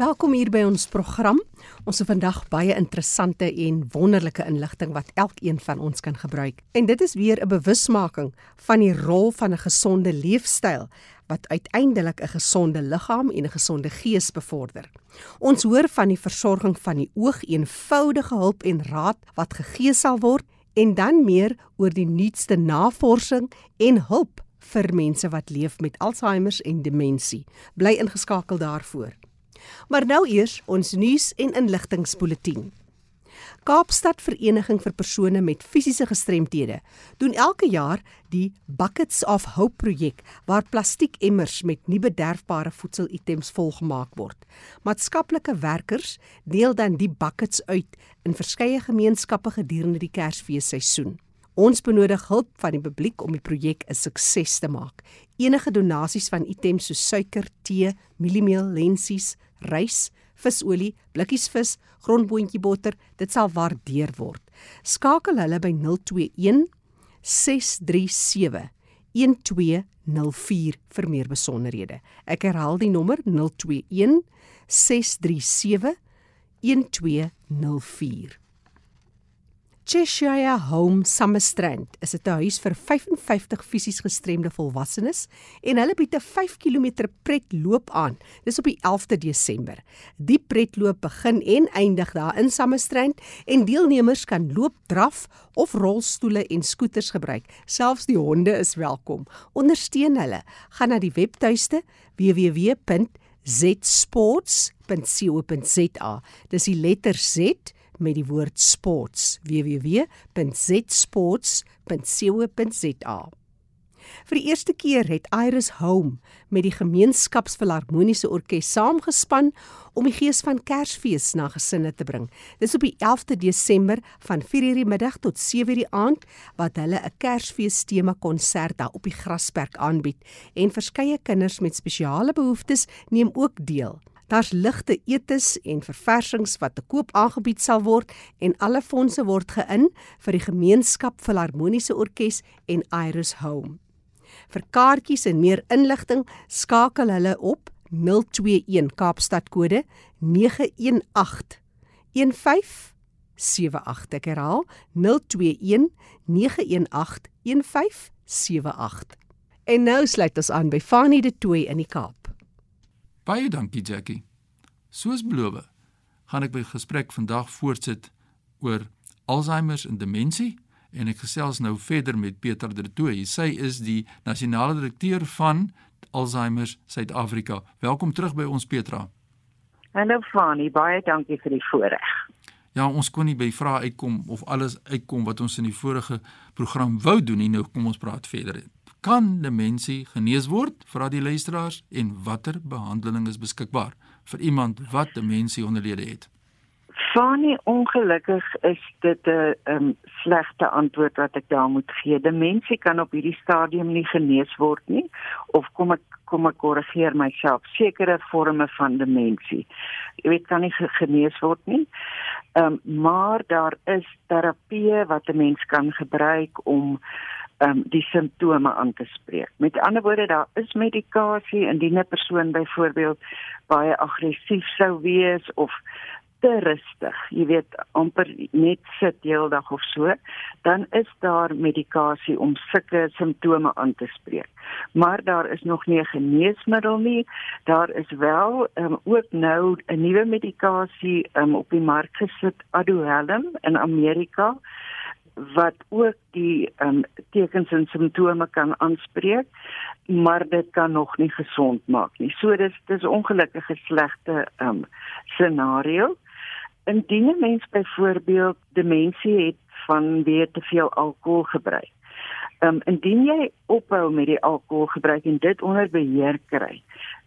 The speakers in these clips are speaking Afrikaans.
Welkom hier by ons program. Ons het vandag baie interessante en wonderlike inligting wat elkeen van ons kan gebruik. En dit is weer 'n bewusmaking van die rol van 'n gesonde leefstyl wat uiteindelik 'n gesonde liggaam en 'n gesonde gees bevorder. Ons hoor van die versorging van die oog, eenvoudige hulp en raad wat gegee sal word en dan meer oor die nuutste navorsing en hulp vir mense wat leef met Alzheimer en demensie. Bly ingeskakel daarvoor. Maar nou eers ons nuus en inligtingspulsatie. Kaapstad Vereniging vir persone met fisiese gestremthede doen elke jaar die Buckets of Hope projek waar plastiekemmers met nie bederfbare voedselitems volgemaak word. Maatskaplike werkers deel dan die buckets uit in verskeie gemeenskappe gedurende die Kersfeesseisoen. Ons benodig hulp van die publiek om die projek 'n sukses te maak. Enige donasies van items soos suiker, tee, mieliemeel, lensies, rys, visolie, blikkies vis, grondboontjie botter, dit sal waardeer word. Skakel hulle by 021 637 1204 vir meer besonderhede. Ek herhaal die nommer 021 637 1204. Cheshire Home Summerstrand is 'n huis vir 55 fisies gestremde volwassenes en hulle bied 'n 5 km pretloop aan. Dis op die 11de Desember. Die pretloop begin en eindig daar in Summerstrand en deelnemers kan loop, draf of rolstoele en skooters gebruik. Selfs die honde is welkom. Ondersteun hulle. Gaan na die webtuiste www.zsports.co.za. Dis die letter Z met die woord sports www.zsports.co.za. Vir die eerste keer het Iris Home met die Gemeenskapsfilharmoniese Orkees saamgespan om die gees van Kersfees na gesinne te bring. Dis op die 11de Desember van 4:00 die middag tot 7:00 die aand wat hulle 'n Kersfees tema konsert daar op die Grasperk aanbied en verskeie kinders met spesiale behoeftes neem ook deel. Daar's ligte etes en verversings wat te koop aangebied sal word en alle fondse word geïn vir die gemeenskap Filharmoniese Orkees en Iris Home. Vir kaartjies en meer inligting skakel hulle op 021 Kaapstad kode 918 1578 ek herhaal 021 918 1578 En nou sluit ons aan by Fanie de Tooi in die Kaap. Baie dankie Jackie. Soos beloof, gaan ek by gesprek vandag voortsit oor Alzheimer en demensie en ek gesels nou verder met Pieter de Tooy. Sy is die nasionale direkteur van Alzheimer Suid-Afrika. Welkom terug by ons Petra. Hallo Fani, baie dankie vir die voorreg. Ja, ons kon nie by vrae uitkom of alles uitkom wat ons in die vorige program wou doen nie. Nou kom ons praat verder kan demensie genees word vir al die luisteraars en watter behandeling is beskikbaar vir iemand wat demensie onderlede het? Fanie, ongelukkig is dit 'n um, slegte antwoord wat ek daar moet gee. Demensie kan op hierdie stadium nie genees word nie of kom ek kom ek korrigeer myself. Sekere forme van demensie, jy weet, kan nie genees word nie. Ehm um, maar daar is terapie wat 'n mens kan gebruik om um, die simptome aan te spreek. Met ander woorde, daar is medikasie indien 'n persoon byvoorbeeld baie aggressief sou wees of te rustig, jy weet, amper net sit heeldag of so, dan is daar medikasie om sulke simptome aan te spreek. Maar daar is nog nie 'n geneesmiddel nie. Daar is wel um, ook nou 'n nuwe medikasie um, op die mark gesit, Aduhelm in Amerika wat ook die um, tekens en simptome kan aanspreek maar dit kan nog nie gesond maak nie. So dis dis ongelukkige slegte um scenario. Indien 'n mens byvoorbeeld demensie het van weer te veel alkohol gebruik. Um indien jy ophou met die alkohol gebruik en dit onder beheer kry,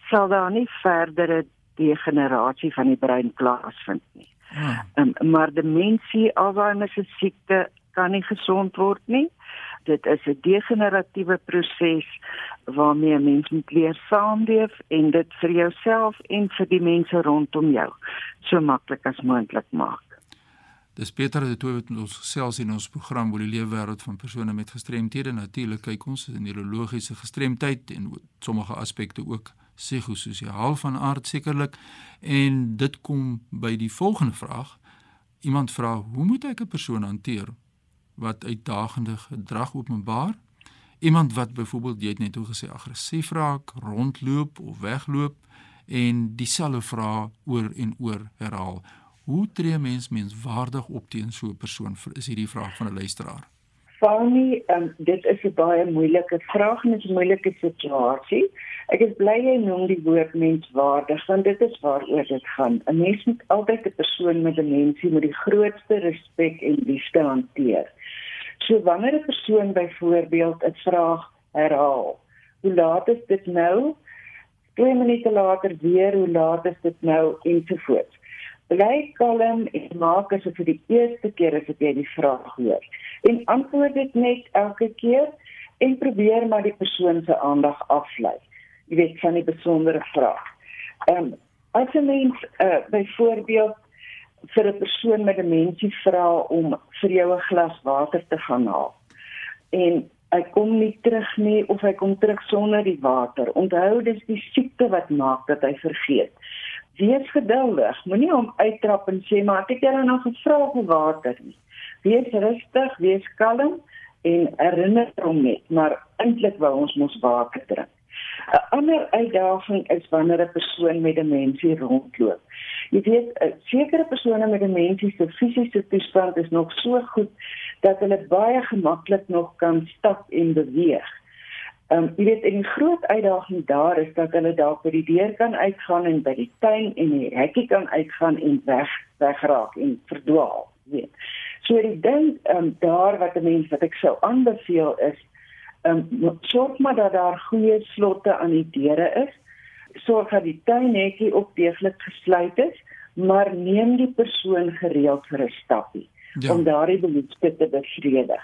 sal daar nie verdere degenerasie van die brein plaasvind nie. Ja. Um, maar demensie, Alzheimer se siekte kan nie gesond word nie. Dit is 'n degeneratiewe proses waarmee 'n mens moet leer saamleef en dit vir jouself en vir die mense rondom jou so maklik as moontlik maak. Dis Pieter het toe met ons gesels in ons program oor die leefwêreld van persone met gestremthede. Natuurlik kyk ons in neurologiese gestremdheid en sommige aspekte ook psigososiaal van aard sekerlik en dit kom by die volgende vraag. Iemand vra: "Hoe moet ek 'n persoon hanteer wat uitdagende gedrag openbaar?" Iemand wat byvoorbeeld jy het net hoe gesê aggressief raak, rondloop of wegloop en dieselfde vraag oor en oor herhaal. Hoe tree mens menswaardig op teen so 'n persoon? Is hierdie vraag van 'n luisteraar. Fanny, um, dit is 'n baie moeilike vraag en 'n moeilike situasie. Ek is bly jy noem die woord menswaardig want dit is waaroor dit gaan. 'n Mens moet altyd 'n persoon met 'n mensie met die grootste respek en liefde hanteer. So wanneer 'n persoon byvoorbeeld 'n vraag herhaal, hoe laat is dit nou? 2 minute later weer, hoe laat is dit nou ensovoorts bly kalm en maak asof dit die eerste keer is wat jy die vraag hoor. En antwoord dit net elke keer en probeer maar die persoon se aandag aflei. Jy weet van die besondere vraag. Ehm um, as 'n mens uh, byvoorbeeld vir 'n persoon met demensie vra om vir jou 'n glas water te gaan haal. En hy kom nie terug nie of hy kom terug sonder die water. Onthou dis die siekte wat maak dat hy vergeet wees geduldig. Moenie hom uittrap en sê maar ek het jou nog gevra vir water nie. Wees rustig, wees kalm en herinner hom net, maar eintlik wou ons mos water drink. 'n Ander uitdaging is wanneer 'n persoon met demensie rondloop. Jy weet, sekere persone met demensie se fisiese toestand is nog so goed dat hulle baie gemaklik nog kan stap en beweeg. Ehm um, jy weet en die groot uitdaging daar is dat hulle dalk by die deur kan uitgaan en by die tuin en die hekkie kan uitgaan en weg wegraak en verdwaal, weet. So die ding ehm um, daar wat 'n mens wat ek sou aanbeveel is ehm um, sorg maar dat daar goeie slotte aan die deure is. Sorg dat die tuinhekkie ook deeglik gesluit is, maar neem die persoon gereeld vir 'n stappie ja. om daardie behoefte te bevredig.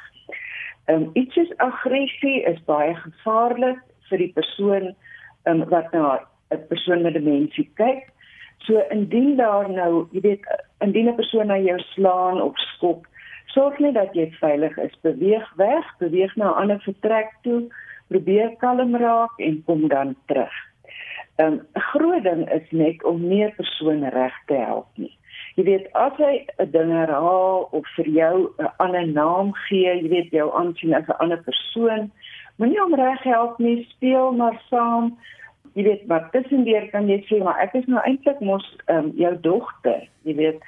Ehm um, iets soos aggressie is baie gevaarlik vir die persoon um, wat na 'n persoon met demensie kyk. So indien daar nou, jy weet, indien 'n persoon na jou slaan of skop, sorg net dat jy veilig is. Beweeg weg, beweeg na 'n ander vertrek toe, probeer kalm raak en kom dan terug. Ehm, 'n um, Groot ding is net om meer persone reg te help nie. Jy weet as hy 'n ding herhaal of vir jou 'n ander naam gee, jy weet jou aansien as 'n ander persoon, moenie hom reg help nie, speel maar saam. Jy weet wat tussendeur kan jy sê maar ek is nou eintlik mos um, jou dogter, jy weet.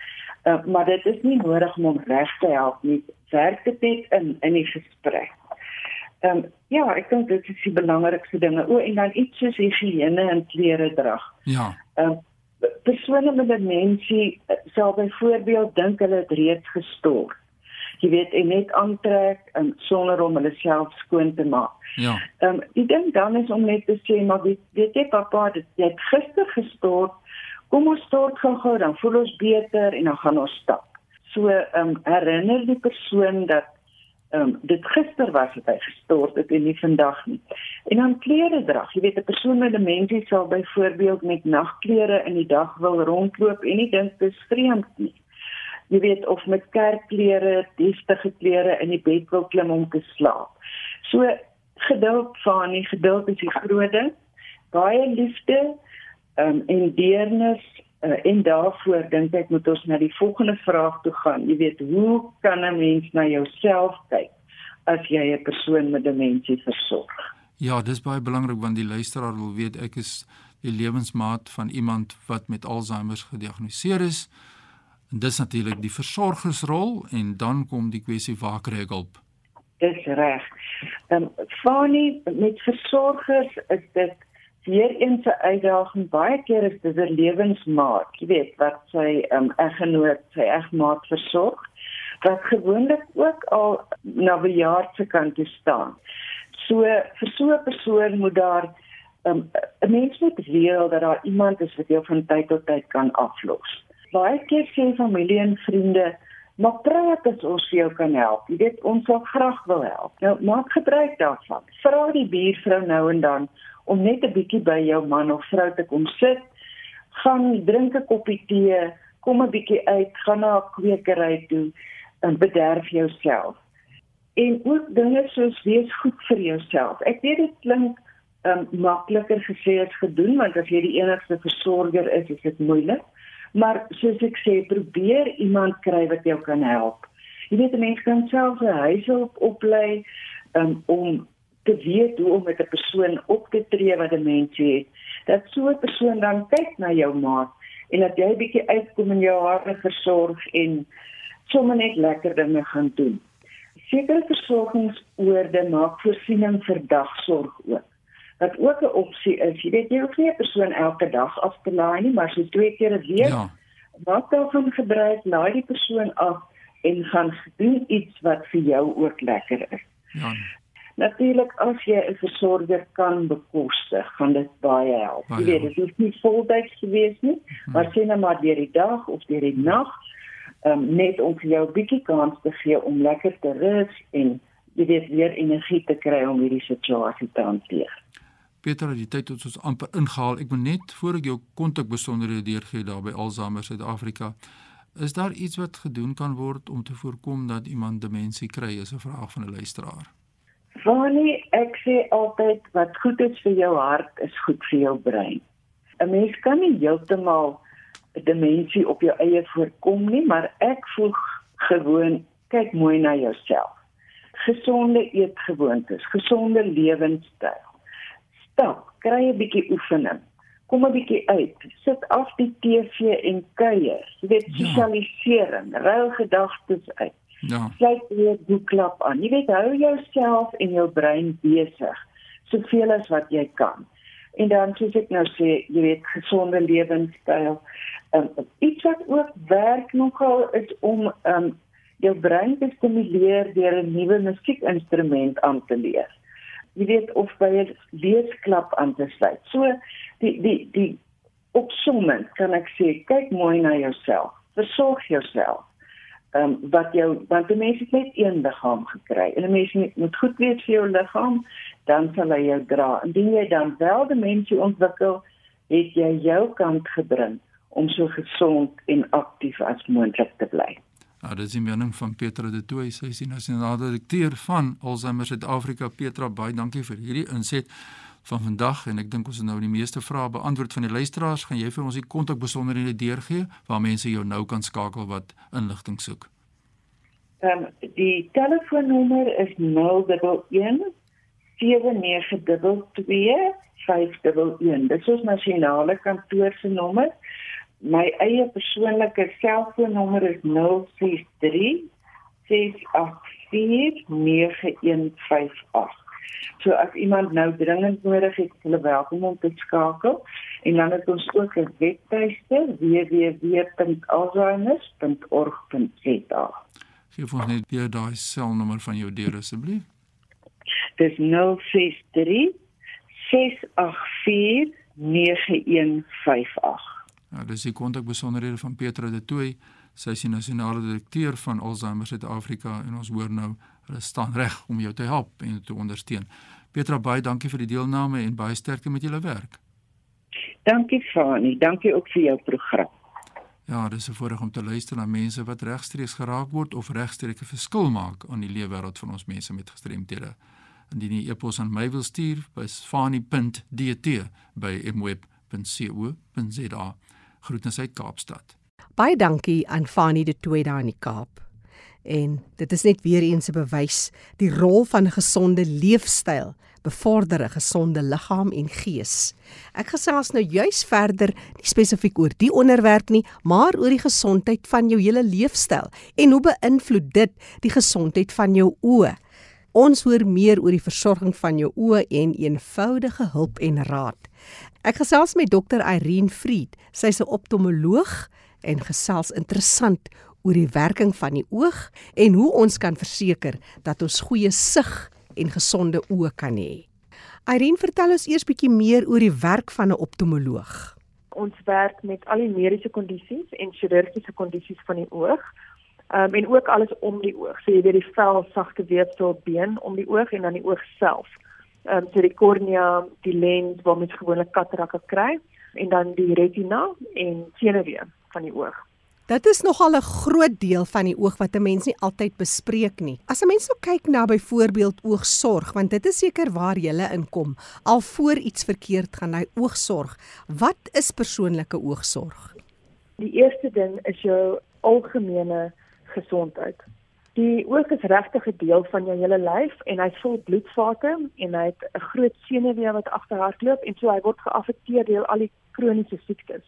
Uh, maar dit is nie nodig om hom reg te help nie. Werk dit net in in die gesprek. Ehm um, ja, ek dink dit is die belangrikste dinge. O en dan iets soos higiëne en klere drag. Ja. Ehm um, persone met demensie eh, sal byvoorbeeld dink hulle het reeds gestort. Jy weet, en net aantrek en sonder om hulle self skoon te maak. Ja. Ehm um, ek dink dan is om net te sê maar weet, weet jy pappa, dit jy het gister gestort. Kom ons stort gou-gou dan voel ons beter en dan gaan ons stap. So ehm um, herinner die persoon dat ehm um, dit gister was hy gestort het en nie vandag nie. En dan klere dra. Jy weet 'n persoon met demensie sal byvoorbeeld met nagklere in die dag wil rondloop en nie dink dit is vreemd nie. Jy weet of met kerkklere, deftige klere in die bed wil klim om te slaap. So geduld van nie geduld is die groot ding. Baie liefde ehm um, en deernis Uh, en daarvoor dink ek moet ons na die volgende vraag toe gaan. Jy weet, hoe kan 'n mens na jouself kyk as jy 'n persoon met demensie versorg? Ja, dis baie belangrik want die luisteraar wil weet ek is die lewensmaat van iemand wat met Alzheimer gediagnoseer is. En dis natuurlik die versorgersrol en dan kom die kwessie waar kry ek hulp? Dis reg. Ehm um, Fanny met versorgers is dit weer eens 'n uitdaging baie keer is dit 'n lewensmaat, jy weet, wat sy um, eggenoot, sy egmaat versorg, wat gewoonlik ook al na bejaard se kant toe staan. So vir so 'n persoon moet daar 'n um, mens moet weet dat daar iemand is wat jou van tyd tot tyd kan aflos. Baie keer sê familie en vriende Maar praat as ons jou kan help. Jy weet ons sal graag wil help. Nou maak gebruik daarvan. Vra die buurvrou nou en dan om net 'n bietjie by jou man of vrou te kom sit. Gaan drink 'n koppie tee, kom 'n bietjie uit, gaan na 'n kwekery toe en bederf jouself. En ook dinge soos wees goed vir jouself. Ek weet dit klink um, makliker gesê as gedoen want as jy die enigste versorger is, is dit moeilik. Maar soos ek sê, probeer iemand kry wat jou kan help. Jy weet 'n mens kan self 'n huishulp oplei um, om te weet hoe om met 'n persoon op te tree wat 'n mens het. Dat so 'n persoon dan kyk na jou maat en dat jy bietjie uitkom en jou hare versorg en sommer net lekker dinge gaan doen. Sekere versorgingsoorde maak voorsiening vir dagsorg ook wat ook 'n opsie is. Jy weet jy hoef nie 'n persoon elke dag af te laai nie, maar so twee keer 'n week. Ja. Wat daarvan gebruik, laai die persoon af en gaan doen iets wat vir jou ook lekker is. Ja. Natuurlik as jy 'n versorger kan bekostig, gaan dit baie help. Jy weet, dit is nie voltyds gewees nie, hmm. maar sien nou maar deur die dag of deur die nag, um, net om vir jou 'n bietjie kans te gee om lekker te rus en jy weet weer energie te kry om hierdie situasie te hanteer. Peter, die tyd het ons amper ingehaal. Ek moet net voor ek jou kontak besonderhede deurgee daar by Alzheimer Suid-Afrika. Is daar iets wat gedoen kan word om te voorkom dat iemand demensie kry? Is 'n vraag van 'n luisteraar. Wanneer ek sê altyd wat goed is vir jou hart is goed vir jou brein. 'n Mens kan nie heeltemal demensie op jou eie voorkom nie, maar ek voel gewoon kyk mooi na jouself. Gesonde eetgewoontes, gesonde lewenstyl stap, kry 'n bietjie oefening. Kom 'n bietjie uit. Sit af die TV en kuier. Jy weet ja. sosialisering, ruil gedagtes uit. Ja. Sluit weer die klap aan. Jy weet hou jouself en jou brein besig soveel as wat jy kan. En dan soos ek nou sê, jy weet gesonde lewenstyl. Um, iets wat ook werk nogal is om um, jou brein te stimuleer deur 'n nuwe musiekinstrument aan te leer jy weet of by 'n leesklap aan te sluit. So die die die opsomming kan ek sê, kyk mooi na jouself. Versorg jouself. Um, wat jou want die mens het net een liggaam gekry. En 'n mens moet goed weet vir jou liggaam, dan sal hy jou dra. Indien jy dan wel demensie ontwikkel, het jy jou kant gebring om so gesond en aktief as moontlik te bly. Nou dis die mening van Petra de Tooy, sy is die nasionale direkteur van Alzheimer Suid-Afrika. Petra, baie dankie vir hierdie inset van vandag en ek dink ons het nou die meeste vrae beantwoord van die luisteraars. Gaan jy vir ons die kontakbesonderhede deurgee waar mense jou nou kan skakel wat inligting soek? Ehm um, die telefoonnommer is 011 792 511. Dit is ons nasionale kantoor se nommer my eie persoonlike selfoonnommer is 063 684 9158. So as iemand nou dringend nodig het, hulle welkom om te skakel en dan het ons ook 'n webtuiste www.alzheimer.org.za. Geef ons net weer daai selnommer van jou deur asseblief. Dis 063 684 9158. Nou, dis die kontakbesonderhede van Petra de Tooy. Sy is die nasionale direkteur van Alzheimer Suid-Afrika en ons hoor nou hulle staan reg om jou te help en te ondersteun. Petra, baie dankie vir die deelname en baie sterkte met julle werk. Dankie Fani, dankie ook vir jou program. Ja, dis 'n voorreg om te luister na mense wat regstreeks geraak word of regstreeks 'n verskil maak aan die leefwêreld van ons mense met gestremthede. Indien jy e-pos aan my wil stuur, is fani.dt by mweb.co.za. Groetens uit Kaapstad. Baie dankie aan Fanie de Tooi daar in die Kaap. En dit is net weer eens 'n bewys die rol van 'n gesonde leefstyl bevorder 'n gesonde liggaam en gees. Ek gesels nou juis verder nie spesifiek oor die onderwerp nie, maar oor die gesondheid van jou hele leefstyl en hoe beïnvloed dit die gesondheid van jou oë. Ons hoor meer oor die versorging van jou oë en eenvoudige hulp en raad. Ek gesels met dokter Irene Fried. Sy's 'n optomoloog en gesels interessant oor die werking van die oog en hoe ons kan verseker dat ons goeie sig en gesonde oë kan hê. Irene, vertel ons eers bietjie meer oor die werk van 'n optomoloog. Ons werk met al die mediese kondisies en chirurgiese kondisies van die oog. Um, en ook alles om die oog. So jy weet die vel, sagte weefsel, been om die oog en dan die oog self ehm um, so die kornea, die lens waar mens gewoonlik katarakke kry en dan die retina en senuwee van die oog. Dit is nogal 'n groot deel van die oog wat 'n mens nie altyd bespreek nie. As 'n mens nou kyk na byvoorbeeld oogsorg, want dit is seker waar jy inkom, al voor iets verkeerd gaan, hy oogsorg. Wat is persoonlike oogsorg? Die eerste ding is jou algemene gesondheid. Die oog is regtig 'n deel van jou hele lyf en hy vul bloedvate en hy het 'n groot senuwee wat agterhardloop en so hy word geaffekteer deur al die kroniese siektes.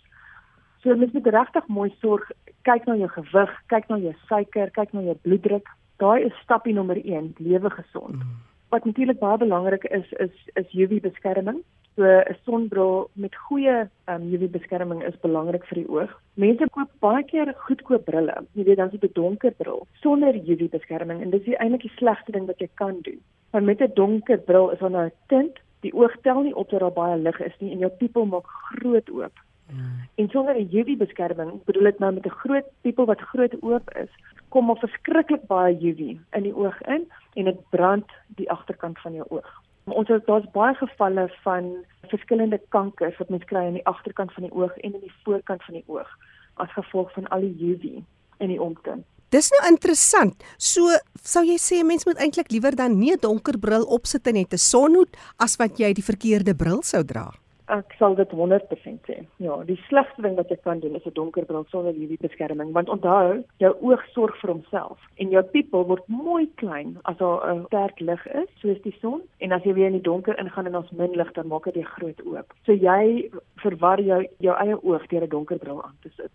So mens moet regtig mooi sorg, kyk na jou gewig, kyk na jou suiker, kyk na jou bloeddruk. Daai is stapie nommer 1, lewe gesond. Mm. Wat natuurlik baie belangrik is is is UV beskerming. So 'n sonbril met goeie um, ehm, UV-beskerming is belangrik vir die oog. Mense koop baie keer goedkoop brille. Jy weet dan is dit 'n donker bril sonder UV-beskerming en dis eintlik die slegste ding wat jy kan doen. Want met 'n donker bril is daar nou 'n tint, die oog tel nie op dat daar baie lig is nie en jou pupil maak groot oop. Mm. En sonder 'n UV-beskerming, bedoel ek nou met 'n groot pupil wat groot oop is, kom maar verskriklik baie UV in die oog in en dit brand die agterkant van jou oog. Ons het daar's baie gevalle van verskillende kankers wat mens kry aan die agterkant van die oog en in die voorkant van die oog as gevolg van al die UV in die omtrent. Dis nou interessant. So sou jy sê 'n mens moet eintlik liewer dan nie 'n donker bril opsit en net 'n sonhoed as wat jy die verkeerde bril sou dra ek sal dit 100% sê. Ja, die slegste ding wat jy kan doen is 'n donker bril sonder hierdie beskerming, want onthou, jou oog sorg vir homself en jou pupil word mooi klein as daar 'n sterk lig is, soos die son, en as jy weer in die donker ingaan en ons min lig, dan maak dit jou groot oop. So jy verwar jou jou eie oog deur 'n donker bril aan te sit.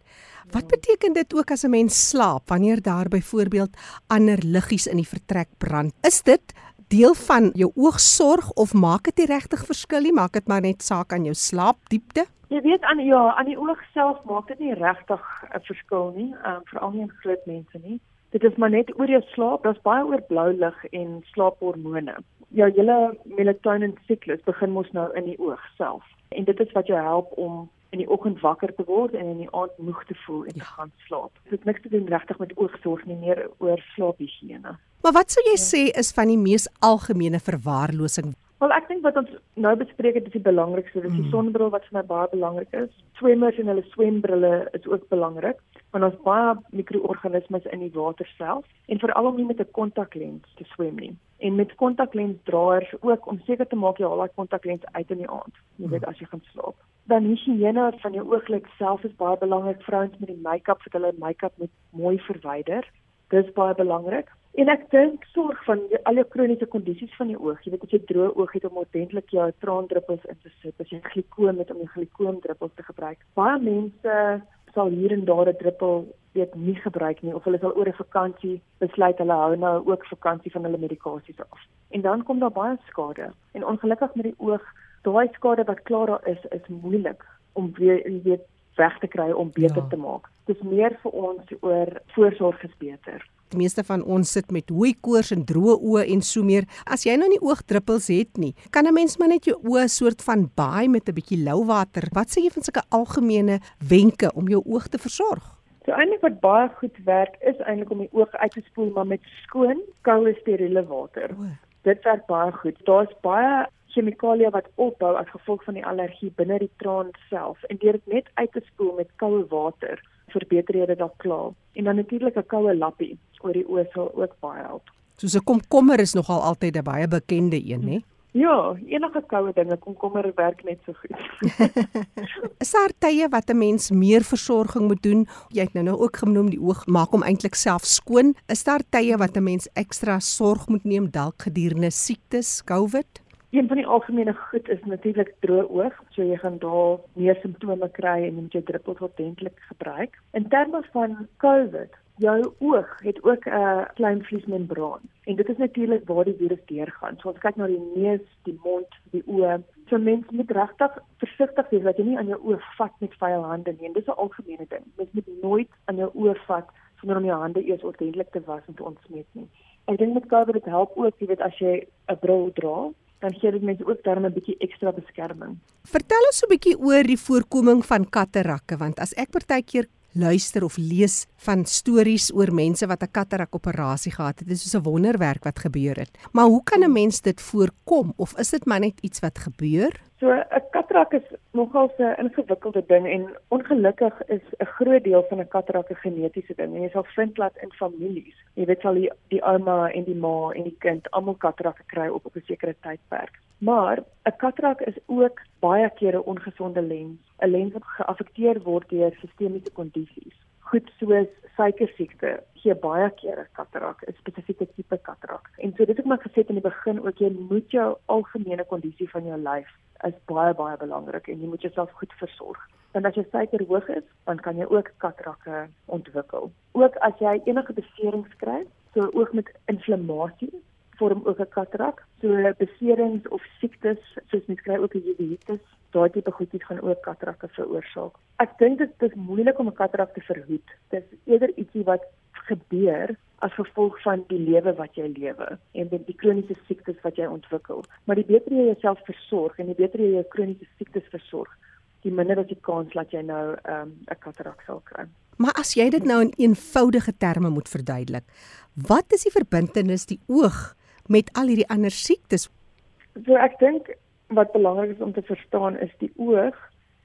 Wat beteken dit ook as 'n mens slaap wanneer daar byvoorbeeld ander liggies in die vertrek brand? Is dit deel van jou oogsorg of maak dit nie regtig verskil nie, maak dit maar net saak aan jou slaapdiepte? Jy weet aan ja, aan die oog self maak dit nie regtig 'n verskil nie, um, veral nie in groot mense nie. Dit is maar net oor jou slaap, daar's baie oor blou lig en slaaphormone. Jou hele melatonin siklus begin mos nou in die oog self. En dit is wat jou help om in die oggend wakker te word en in die aand moeg te voel en ja. te gaan slaap. Dit niks te doen regtig met oogsorg nie, meer oor slaaphigiëne. Maar wat sou jy ja. sê is van die mees algemene verwaarlosing? Wel ek dink wat ons nou bespreek het is die belangrikste, dis die mm. sonnebril wat vir my baie belangrik is. Swemmers en hulle swembrille is ook belangrik want ons baie mikroorganismes in die water self en veral om nie met 'n kontaklens te swem nie. En met kontaklensdraers ook om seker te maak jy haal daai kontaklens uit in die aand, jy weet mm. as jy gaan slaap. Dan higiëne van jou ooglid self is baie belangrik. Vrouens met die make-up vir hulle make-up moet mooi verwyder. Dis baie belangrik. En ek dink sorg van al jou kroniese kondisies van die oog. Jy weet as jy droë oog het om ordentlik jou traandruppels in te sit, as jy glikoom het om jou glikoomdruppels te gebruik. Baie mense sal hier en daar 'n druppel weet nie gebruik nie of hulle sal oor 'n vakansie besluit hulle hou nou ook vakansie van hulle medikasies af. En dan kom daar baie skade. En ongelukkig met die oog, daai skade wat klaar daar is, is moeilik om weer weet weg te kry om beter ja. te maak. Dis meer vir ons oor voorsorg is beter. Die meeste van ons sit met hoë koors en droë oë en so meer. As jy nou nie oogdruppels het nie, kan 'n mens maar net jou oë soort van baai met 'n bietjie lou water. Wat sê jy van sulke algemene wenke om jou oog te versorg? So eintlik wat baie goed werk is eintlik om die oog uit te spoel maar met skoon, koue steriele water. O. Dit werk baie goed. Daar's baie chemikalieë wat opbou as gevolg van die allergie binne die traan self en deur dit net uit te spoel met koue water verbeter jy dit dalk klaar. En dan natuurlik 'n koue lappie oor die oë sal ook baie help. Soos 'n komkommer is nogal altyd 'n baie bekende een, hè? Ja, enige koue dinge komkommer werk net so goed. is daar tye wat 'n mens meer versorging moet doen? Jy het nou nou ook genoem die oog maak hom eintlik self skoon. Is daar tye wat 'n mens ekstra sorg moet neem dalk gedurende siektes, COVID? Een van die algemene goed is natuurlik droë oog, so jy gaan daar meer simptome kry en jy moet jou druppels ordentlik gebruik. In terme van COVID jou oog het ook 'n uh, klein vliesmembraan en dit is natuurlik waar die virus deurgaan. So ons kyk na die neus, die mond, die oë. So mense moet regtig versigtig wees dat jy nie aan jou oog vat met vuil hande nie. En dis 'n algemene ding. Mens moet nooit aan jou oog vat sonder om jou hande eers ordentlik te was en te ontsmet nie. Ek dink met COVID dit help ook, jy weet as jy 'n bril dra, dan gee dit mense ook daarmee 'n bietjie ekstra beskerming. Vertel ons 'n bietjie oor die voorkoming van katterakke want as ek partykeer luister of lees van stories oor mense wat 'n katarak operasie gehad het. Dit is soos 'n wonderwerk wat gebeur het. Maar hoe kan 'n mens dit voorkom of is dit maar net iets wat gebeur? So 'n katarak is nogal 'n ingewikkelde ding en ongelukkig is 'n groot deel van 'n katarak 'n genetiese ding. En jy sal vind dat in families, jy weet sal die, die ouma en die ma en die kind almal katarak kry op op 'n sekere tydperk. Maar 'n katarak is ook baie keer 'n ongesonde lens, 'n lens wat geaffekteer word deur sistemiese kondisies. Goed soos suikersiekte gee baie keer 'n katarak, 'n spesifieke tipe katarak. En so dit ek maar gesê in die begin ook jy moet jou algemene kondisie van jou lyf is baie baie belangrik en jy moet jouself goed versorg. Want as jou suiker hoog is, dan kan jy ook katarakke ontwikkel. Ook as jy enige beserings kry, so oog met inflammasie, vorm ook 'n katarak. So beserings of siektes soos mens kry ook 'n uveitis, daai tipe goedjies gaan ook katarakke veroorsaak. Ek dink dit is moeilik om 'n katarak te verhoed. Dit is eerder ietsie wat gebeur as gevolg van die lewe wat jy lewe en die, die kroniese siektes wat jy ontwikkel. Maar die beter jy jouself versorg en die beter jy jou kroniese siektes versorg, die minder is die kans dat jy nou ehm, 'n um, katarak sal kry. Maar as jy dit nou in eenvoudige terme moet verduidelik, wat is die verbintenis die oog met al hierdie ander siektes? So ek dink wat belangrik is om te verstaan is die oog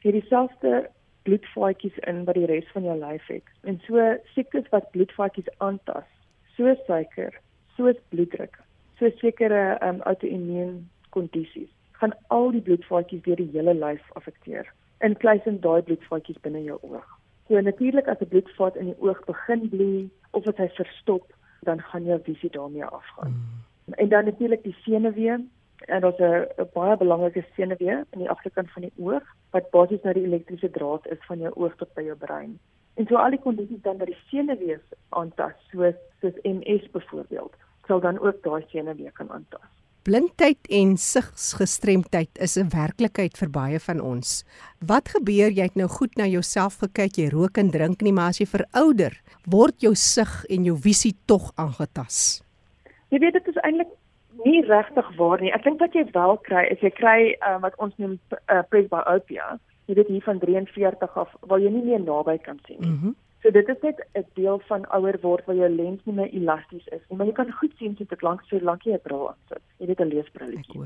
het dieselfde bloedvaatjies in wat die res van jou lyf het. En so siektes wat bloedvaatjies aantas, soos suiker, soos bloeddruk, so sekere um, auto-immuun kondisies, gaan al die bloedvaatjies deur die hele lyf affekteer, inkluisend daai bloedvaatjies binne jou oog. So natuurlik as 'n bloedvaat in die oog begin bloei of as hy verstop, dan gaan jou visie daarmee afgaan. Mm. En dan natuurlik die senuwee en daar's 'n baie belangrike senuwee in die agterkant van die oog wat basies nou die elektriese draad is van jou oog tot by jou brein. En so al die kondisies dan dat die senuwee aantas, soos soos MS byvoorbeeld, sal dan ook daai senuwee kan aantas. Blindheid en sigsgestremdheid is 'n werklikheid vir baie van ons. Wat gebeur jy het nou goed na jouself gekyk, jy rook en drink nie, maar as jy verouder, word jou sig en jou visie tog aangetast. Jy weet dit is eintlik nie regtig waar nie. Ek dink wat jy wel kry is jy kry uh, wat ons noem uh, presbyopia. Jy weet hier van 43 af waar jy nie meer naby kan sien nie. Mm -hmm. So dit is net 'n deel van ouer word waar jou lens nie meer elasties is nie, maar jy kan goed sien so dit lank so lank jy 'n bril aansit. Jy weet 'n leesbrilletjie.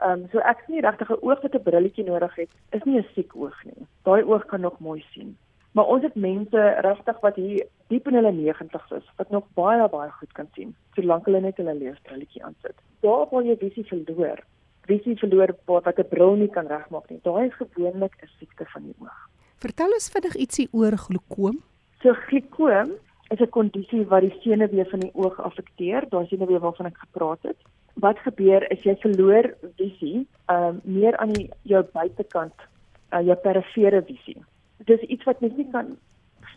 Ehm um, so ek sien regtig 'n oog wat 'n brilletjie nodig het, is nie 'n siek oog nie. Daai oog kan nog mooi sien. Maar ons het mense regtig wat hier diep in hulle 90's is wat nog baie baie goed kan sien solank hulle net hulle leesbrilletjie aansit. Daar waar jy visie verloor, visie verloor wat 'n bril nie kan regmaak nie. Daai is gewoonlik 'n siekte van die oog. Vertel ons vinnig ietsie oor glaukoom. So glaukoom is 'n kondisie wat die senuwee van die oog affekteer. Daai senuwee waarvan ek gepraat het. Wat gebeur is jy verloor visie, ehm um, meer aan die jou buitekant, uh, jou perifere visie dis iets wat mens nie kan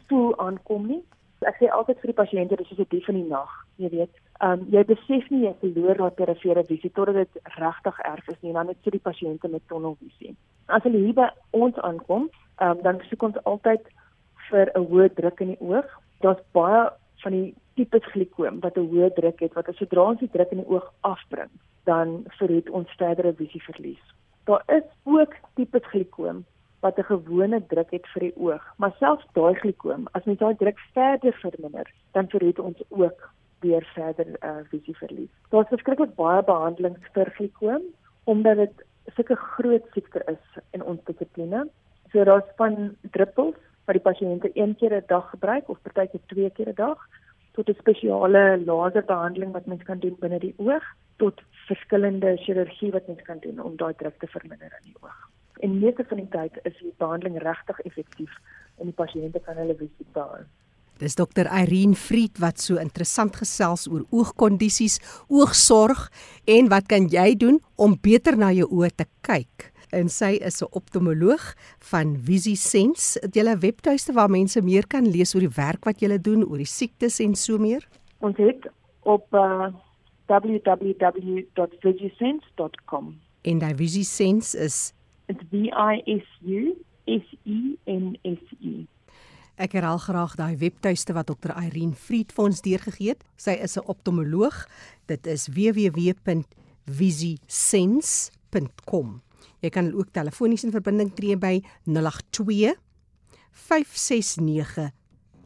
voel aankom nie. Ek sê altyd vir die pasiënte dis soos 'n dief in die nag, jy weet. Ehm um, jy besef nie jy verloor daai perifere visie totdat dit regtig erg is nie dan het jy die pasiënte met tunnelvisie. As hulle hier by ons aankom, ehm um, dan soek ons altyd vir 'n hoë druk in die oog. Daar's baie van die tipes glaukoom wat 'n hoë druk het wat as sodra ons die druk in die oog afbring, dan verhoed ons verdere visieverlies. Daar is ook tipes glaukoom wat 'n gewone druk het vir die oog. Maar selfs daai glikoom, as mens daai druk verder verminder, dan verhoed ons ook weer verder uh, visieverlies. Daar's verskriklik baie behandelings vir glikoom omdat dit sulke groot siekte is in ons dissipline. So daar's van druppels wat die pasiënte een keer 'n dag gebruik of partykeer twee keer 'n dag tot 'n spesiale laserbehandeling wat mens kan doen binne die oog tot verskillende chirurgie wat mens kan doen om daai druk te verminder in die oog en meeste van die tyd is die behandeling regtig effektief en die pasiënte kan hulle visie behou. Dis dokter Irene Fried wat so interessant gesels oor oogkondisies, oogsorg en wat kan jy doen om beter na jou oë te kyk? En sy is 'n optomoloog van VisiSense. Het jy 'n webtuiste waar mense meer kan lees oor die werk wat jy doen, oor die siektes en so meer? Ons het op uh, www.visisense.com. En daai VisiSense is It's V I S U S E N S E. Ek herhaal graag daai webtuiste wat Dr. Irene Fried vir ons deurgegee het. Sy is 'n optomoloog. Dit is www.visisense.com. Jy kan ook telefonies in verbinding tree by 082 569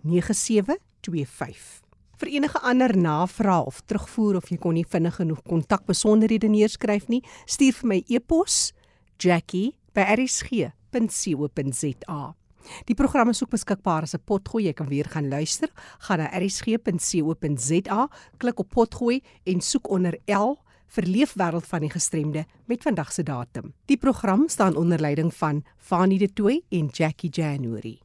9725. Vir enige ander navrae of terugvoer of jy kon nie vinnig genoeg kontakbesonderhede neerskryf nie, stuur vir my e-pos jackie@rsg.co.za. Die program is ook beskikbaar as 'n potgooi. Jy kan weer gaan luister. Gaan na rsg.co.za, klik op potgooi en soek onder L vir Leefwêreld van die Gestremde met vandag se datum. Die program staan onder leiding van Fanie De Tooy en Jackie January.